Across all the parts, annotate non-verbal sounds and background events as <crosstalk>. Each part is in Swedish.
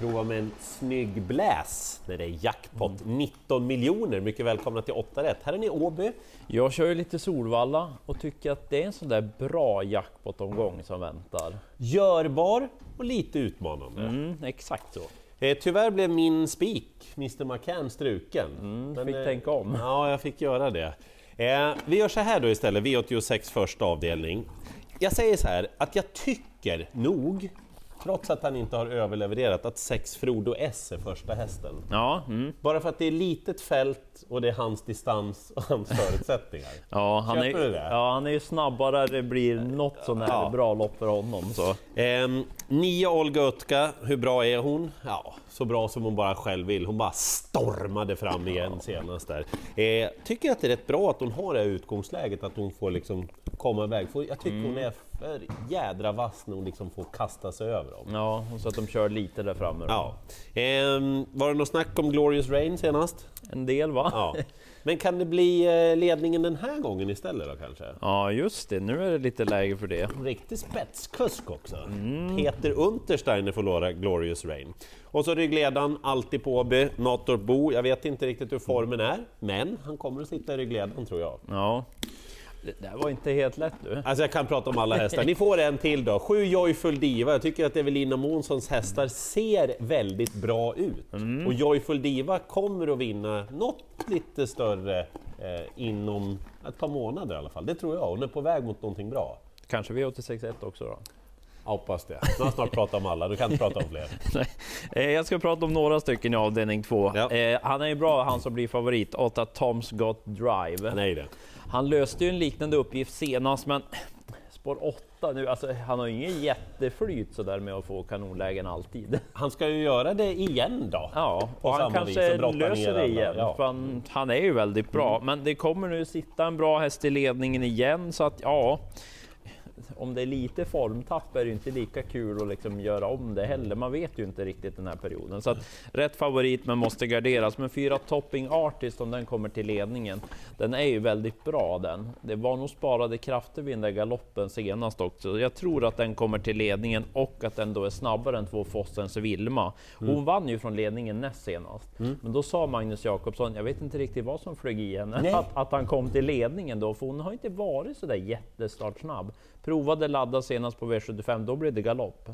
prova med en snygg bläs när det är jackpot 19 miljoner. Mycket välkomna till 8 rätt. Här är ni Åby. Jag kör ju lite Solvalla och tycker att det är en sån där bra jackpot-omgång som väntar. Görbar och lite utmanande. Mm, exakt så. Eh, tyvärr blev min spik, Mr McCann, struken. Mm, fick eh, tänka om. Ja, jag fick göra det. Eh, vi gör så här då istället, V86 första avdelning. Jag säger så här, att jag tycker nog, trots att han inte har överlevererat, att 6 Frodo S är första hästen. Ja, mm. Bara för att det är litet fält och det är hans distans och hans <laughs> förutsättningar. ja, han Köper du är, det? ja, han är ju snabbare, det blir något sån här Ja. bra lopp för honom. Så. Ehm, nio Olga Utka, hur bra är hon? Ja, så bra som hon bara själv vill. Hon bara stormade fram igen senast där. Eh, tycker att det är rätt bra att hon har det här utgångsläget, att hon får liksom komma iväg. Jag tycker hon är för jädra vass när hon liksom får kasta sig över dem. Ja, så att de kör lite där framme. då. Ja. Ehm, var det något snack om Glorious Rain senast? En del va? Ja. Men kan det bli eh, ledningen den här gången istället då kanske? Ja, just det. Nu är det lite läge för det. Riktig spetskusk också. Peter Untersteiner får låra Glorious Rain. Och så ryggledaren, alltid på Åby, Natorp Bo. Jag vet inte riktigt hur formen är, men han kommer att sitta i ryggledaren tror jag. Ja. Det där var inte helt lätt du. Alltså jag kan prata om alla hästar. Ni får en till då. Sju Joyful Diva. Jag tycker att Evelina Månssons hästar ser väldigt bra ut. Och Joyful Diva kommer att vinna något lite större eh, inom ett par månader i alla fall. Det tror jag. Hon är på väg mot någonting bra. Kanske V86.1 också då? Jag hoppas det. Nu har snart pratat om alla, du kan inte prata om fler. <laughs> Nej. Eh, Jag ska prata om några stycken i avdelning två. Ja. Eh, Han är ju bra, han som blir favorit, 8 Tom's Got Drive. Nej det. Han löste ju en liknande uppgift senast, men spår 8 nu, alltså han har ju ingen jätteflyt sådär med att få kanonlägen alltid. <laughs> Han ska ju göra det igen då. Ja, och han kanske löser det igen, ja. för han, han är ju väldigt bra. Men det kommer nu sitta en bra häst i ledningen igen, så att ja, om det är lite formtapp är det inte lika kul att liksom göra om det heller. Man vet ju inte riktigt den här perioden. Så att, rätt favorit men måste garderas. Men fyra Topping Artist om den kommer till ledningen, den är ju väldigt bra den. Det var nog sparade krafter vid den där galoppen senast också. Jag tror att den kommer till ledningen och att den då är snabbare än två Fossens Vilma. Hon vann ju från ledningen näst senast. Men då sa Magnus Jakobsson, jag vet inte riktigt vad som flög i henne, att, att han kom till ledningen då, för hon har inte varit så där jättestartsnabb. Provade ladda senast på V75, då blev det galopp.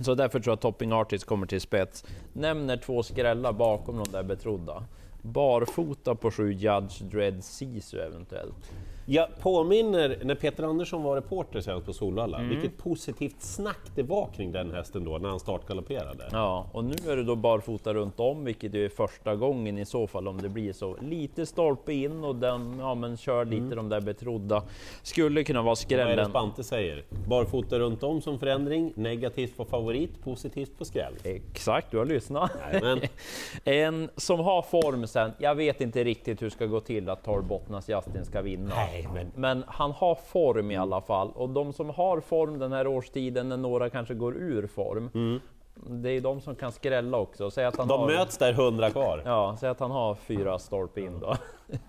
Så därför tror jag Topping Artist kommer till spets. Nämner två skrällar bakom de där betrodda. Barfota på sju Judge Dread Sisu eventuellt. Jag påminner när Peter Andersson var reporter senast på Solvalla, Mm. vilket positivt snack det var kring den hästen då när han startgalopperade. Ja, och nu är det då barfota runt om, vilket är första gången i så fall om det blir så. Lite stolpe in och den, ja men kör lite de där betrodda. Skulle kunna vara Vad är det skrällen. Spante säger? Barfota runt om som förändring, negativt på favorit, positivt på skräll. Exakt, du har lyssnat. Jajamän. <laughs> En som har form sen, jag vet inte riktigt hur det ska gå till att Torrbottnas Justin ska vinna. Nej, men Men han har form i alla fall och de som har form den här årstiden när några kanske går ur form. Det är de som kan skrälla också. Säg att han de har, möts där hundra kvar. Ja, säg att han har fyra stolpe in då.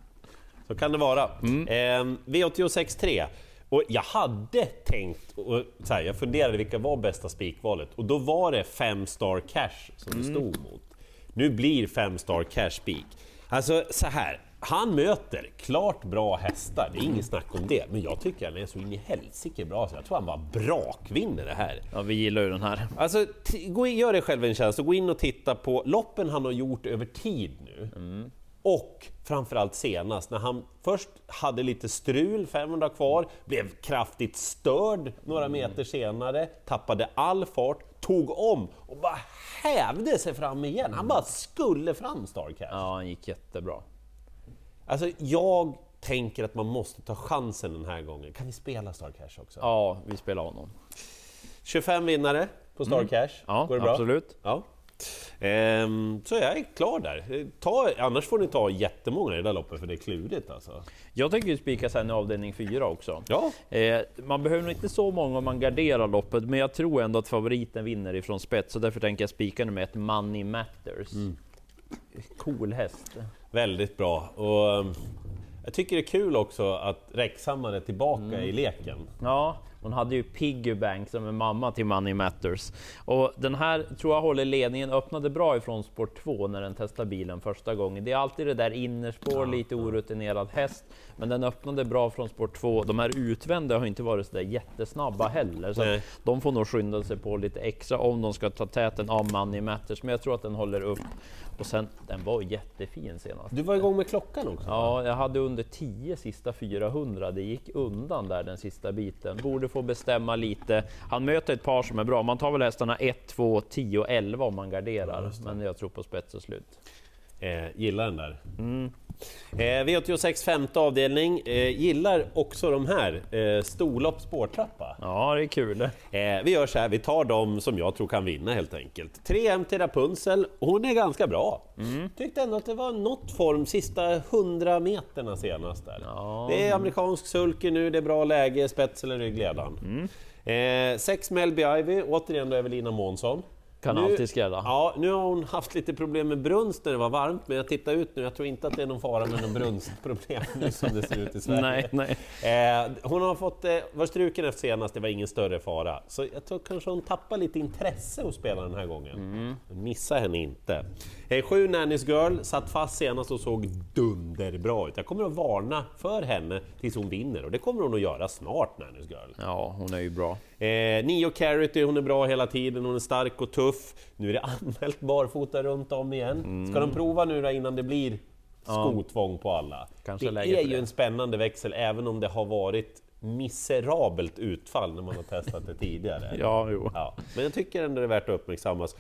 <laughs> Så kan det vara. Mm. Eh, V86 3. Och jag hade tänkt, och så här, jag funderade vilka var bästa spikvalet och då var det 5 star cash som det Mm. stod mot. Nu blir 5 star cash spik. Alltså så här, han möter klart bra hästar, det är inget snack om det, men jag tycker han är så in i helsike bra så jag tror han bara brakvinner det här. Ja, vi gillar ju den här. Alltså, gå in, gör dig själv en tjänst och gå in och titta på loppen han har gjort över tid nu. Och framförallt senast när han först hade lite strul, 500 kvar, blev kraftigt störd några meter senare, tappade all fart, tog om och bara hävde sig fram igen. Han bara skulle fram Starcast. Ja, han gick jättebra. Alltså jag tänker att man måste ta chansen den här gången. Kan vi spela Starcash också? Ja, vi spelar honom. 25 vinnare på Starcash. Mm. Ja, Går det bra? absolut. Ja. Ehm, så jag är klar där. Ta, annars får ni ta jättemånga i det där loppet för det är klurigt alltså. Jag tänker ju spika sen i avdelning 4 också. Ja, Eh, man behöver nog inte så många om man garderar loppet, men jag tror ändå att favoriten vinner ifrån spets, så därför tänker jag spika nummer ett, Money Matters. Cool häst. Väldigt bra. Och, ehm, jag tycker det är kul också att Rexhammar är tillbaka Mm. i leken. Ja, Hon hade ju Piggy Bank som är mamma till Money Matters. Och den här tror jag håller ledningen, öppnade bra ifrån sport 2 när den testade bilen första gången. Det är alltid det där innerspår, lite orutinerad häst, men den öppnade bra från sport 2. De här utvända har inte varit så där jättesnabba heller, så Nej. de får nog skynda sig på lite extra om de ska ta täten av Money Matters. Men jag tror att den håller upp. Och sen, den var jättefin senast. Du var igång med klockan också? Ja, jag hade under 10 sista 400. Det gick undan där den sista biten. Borde få bestämma lite. Han möter ett par som är bra. Man tar väl hästarna 1, 2, 10 och 11 om man garderar. Men jag tror på spets och slut. Eh, gillar den där. Mm. Eh, V86 femte avdelning. Eh, gillar också de här. Eh, storlopp spårtrappa. Ja, det är kul. Vi gör så här, vi tar de som jag tror kan vinna helt enkelt. 3M till Rapunzel, hon är ganska bra. Mm. Tyckte ändå att det var något form sista 100 meterna senast där. Ja. Det är amerikansk sulky nu, det är bra läge, spets eller ryggledan. Mm. Eh, sex Melby Ivy, återigen då Evelina Månsson. Kan Nu- alltid skrälla. Ja, nu har hon haft lite problem med brunst när det var varmt, men jag tittar ut nu, jag tror inte att det är någon fara med någon brunstproblem nu som det ser ut i Sverige. Nej, nej. Eh, hon har fått, eh, var struken efter senast, det var ingen större fara. Så jag tror kanske hon tappar lite intresse hos spelaren den här gången. Mm. Missa henne inte. Sju Nanny's Girl satt fast senast och såg dunderbra ut. Jag kommer att varna för henne tills hon vinner och det kommer hon att göra snart, Nanny's Girl. Ja, hon är ju bra. Eh, Nio Carity, hon är bra hela tiden, hon är stark och tuff. Nu är det <laughs> anmält barfota runt om igen. Ska de prova nu då innan det blir skotvång på alla? Kanske det är ju det. en spännande växel, även om det har varit miserabelt utfall när man har testat det <laughs> tidigare. Ja, jo. Ja, men jag tycker ändå det är värt att uppmärksammas.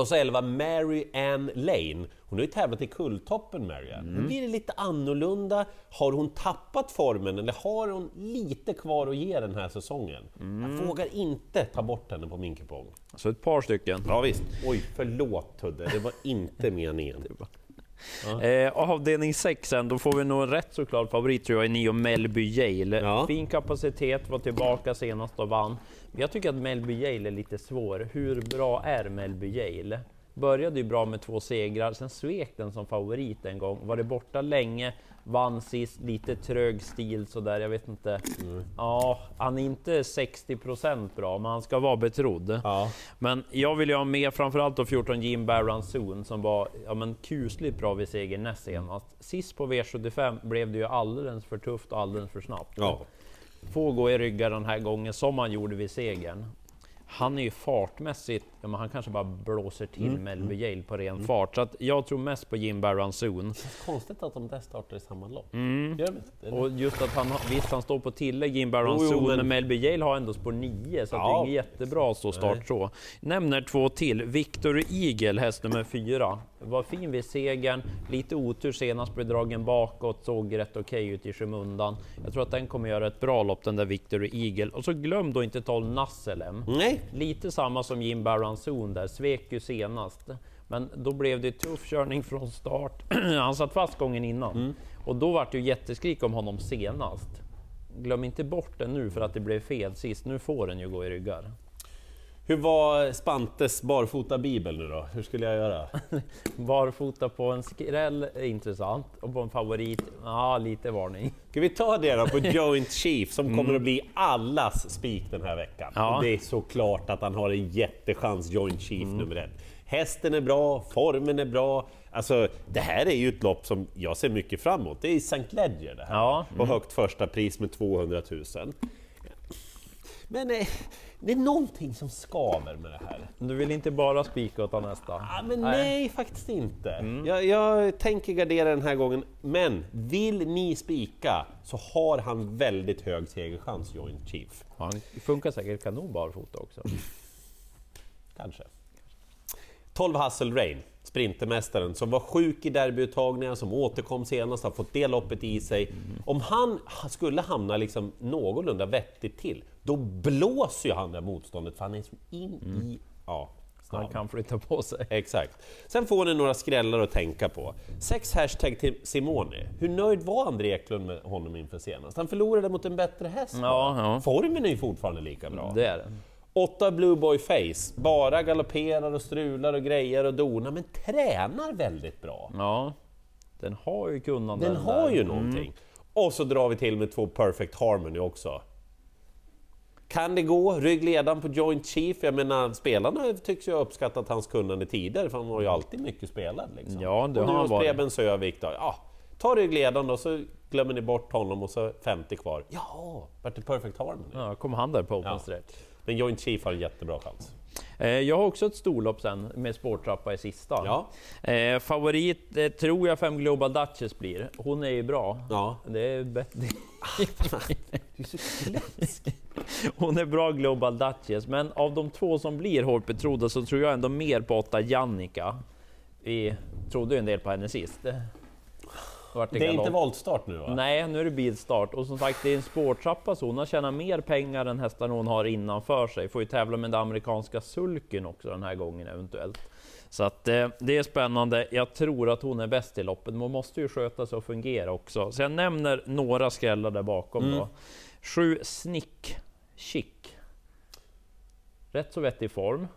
Och så 11, Mary Ann Lane. Hon har ju tävlat i Kulltoppen, Mary Ann. Nu blir det lite annorlunda. Har hon tappat formen eller har hon lite kvar att ge den här säsongen? Jag vågar inte ta bort henne på min kupong. Så ett par stycken. Ja, visst. Oj, förlåt Tudde, det var inte meningen. <laughs> Eh, avdelning 6 sen, då får vi nog en rätt såklart favorit tror jag i Nio Melby Yale. Ja. Fin kapacitet, var tillbaka senast och vann. Jag tycker att Melby Yale är lite svår. Hur bra är Melby Yale? Började ju bra med två segrar, sen svek den som favorit en gång. Var det borta länge, vann sist, lite trög stil sådär, jag vet inte. Ja, han är inte 60% bra, men han ska vara betrodd. Ja. Men jag vill ju ha med framförallt då 14 Jim Barron Zon som var ja, men kusligt bra vid seger näst senast. Sist på V75 blev det ju alldeles för tufft och alldeles för snabbt. Ja. Få gå i ryggar den här gången som han gjorde vid segern. Han är ju fartmässigt, ja, men han kanske bara blåser till Mm. Melby Yale på ren fart. Så att jag tror mest på Jim Barron Zon. Konstigt att de där startar i samma lopp. Mm. Gör inte? Och just att han, visst han står på tillägg Jim jo, Zon, men- men Melby Yale har ändå spår 9 så att det Ja. är inget jättebra så start så. Nämner två till. Victor Eagle, häst nummer 4. Var fin vid segern, lite otur senast, blev dragen bakåt, såg rätt okej ut i skymundan. Jag tror att den kommer göra ett bra lopp den där Victor Eagle. Och så glöm då inte 12 Nasselem. Nej, Lite samma som Jim Barron Zon där, svek ju senast. Men då blev det tuff körning från start. <clears throat> Han satt fast gången innan. Och då var det ju jätteskrik om honom senast. Glöm inte bort det nu för att det blev fel sist. Nu får den ju gå i ryggar. Hur var Spantes barfota bibel nu då? Hur skulle jag göra? <laughs> Barfota på en skräll är intressant och på en favorit, ja lite varning. Ska vi ta det då på <laughs> Joint Chief som kommer att bli allas spik den här veckan? Ja. Och det är såklart att han har en jättechans, Joint Chief nummer ett. Hästen är bra, formen är bra. Alltså, det här är ju ett lopp som jag ser mycket fram emot. Det är St. Ledger det här. Ja. På högt första pris med 200 000. Men eh, det är någonting som skaver med det här. Du vill inte bara spika utan nästa? Ah, men nej, faktiskt inte. Jag, jag tänker gardera den här gången, men vill ni spika så har han väldigt hög segerchans, Joint Chief. Han funkar säkert kanon barfota också. Kanske. 12 Hustle Rain, sprintermästaren som var sjuk i derbyuttagningar, som återkom senast, har fått det loppet i sig. Om han skulle hamna liksom någorlunda vettigt till, då blåser ju han det motståndet för han är så in i... Ja, Han kan flytta på sig. Exakt. Sen får ni några skrällar att tänka på. Sex hashtag till Simone. Hur nöjd var André Eklund med honom inför senast? Han förlorade mot en bättre häst. Ja, ja. Formen är ju fortfarande lika bra. Det är det. Åtta Blue Boy Face. Bara galopperar och strular och grejer och donar, men tränar väldigt bra. Ja, den har ju kunnande. Den har där. ju någonting. Och så drar vi till med två Perfect Harmony också. Kan det gå? Ryggledaren på Joint Chief, jag menar spelarna tycks ju ha uppskattat hans kunnande tidigare för han var ju alltid mycket spelad. Liksom. Ja, det och nu har han hos varit. Preben Sövik då, ja, ta ryggledaren då så glömmer ni bort honom och så 50 kvar. Ja, vart det perfect harmony. Ja, kom han där på open Ja. stretch. Men Joint Chief har en jättebra chans. Eh, Jag har också ett storlopp sen med spårtrappa i sista. Ja. Eh, favorit eh, tror jag fem Global Duchess blir. Hon är ju bra. Ja. Det är bättre. <laughs> Du är så klipsk. Hon är bra Global Duchess, men av de två som blir hårt betrodda så tror jag ändå mer på åtta Jannica. Vi trodde ju en del på henne sist. Det, vart Det är inte voltstart nu va? Nej, nu är det bilstart och som sagt det är en spårtrappa så hon har tjänat mer pengar än hästarna hon har innanför sig. Får ju tävla med den amerikanska sulken också den här gången eventuellt. Så att eh, det är spännande. Jag tror att hon är bäst i loppet, men hon måste ju sköta sig och fungera också. Så jag nämner några skrällar där bakom då. Sju Snick Chic. Rätt så vettig form.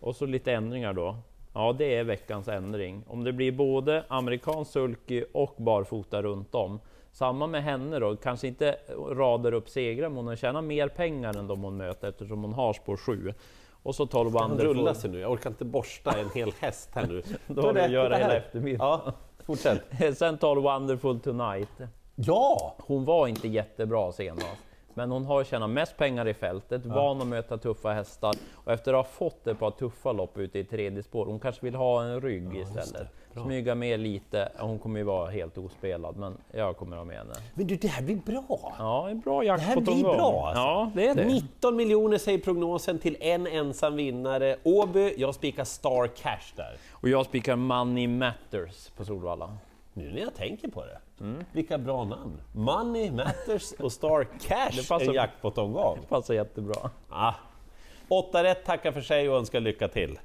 Och så lite ändringar då. Ja, det är veckans ändring. Om det blir både amerikansk sulky och barfota runt om. Samma med henne då, kanske inte radar upp segrar, men hon tjänar mer pengar än de hon möter eftersom hon har spår 7. Och så 12 Han Wonderful. rullar sig nu, jag orkar inte borsta en hel häst här nu. <laughs> Då har du att göra hela eftermiddagen. Ja, fortsätt. <laughs> Sen 12 Wonderful Tonight. Ja! Hon var inte jättebra senast, men hon har tjänat mest pengar i fältet, van att möta tuffa hästar och efter att ha fått ett par tuffa lopp ute i tredje spår, hon kanske vill ha en rygg istället. Smyga med lite, hon kommer ju vara helt ospelad, men jag kommer ha med henne. Men du, det här blir bra! Ja, en bra Det jakt här på blir Gång. bra alltså. Ja, det är det. 19 miljoner säger prognosen till en ensam vinnare. Åby, jag spikar Star Cash där. Och jag spikar Money Matters på Solvalla. Nu när jag tänker på det, Mm. vilka bra namn! Money Matters och Star Cash, Det passar- en jackpot-omgång. Passar jättebra. Ah. Åtta rätt tackar för sig och önskar lycka till.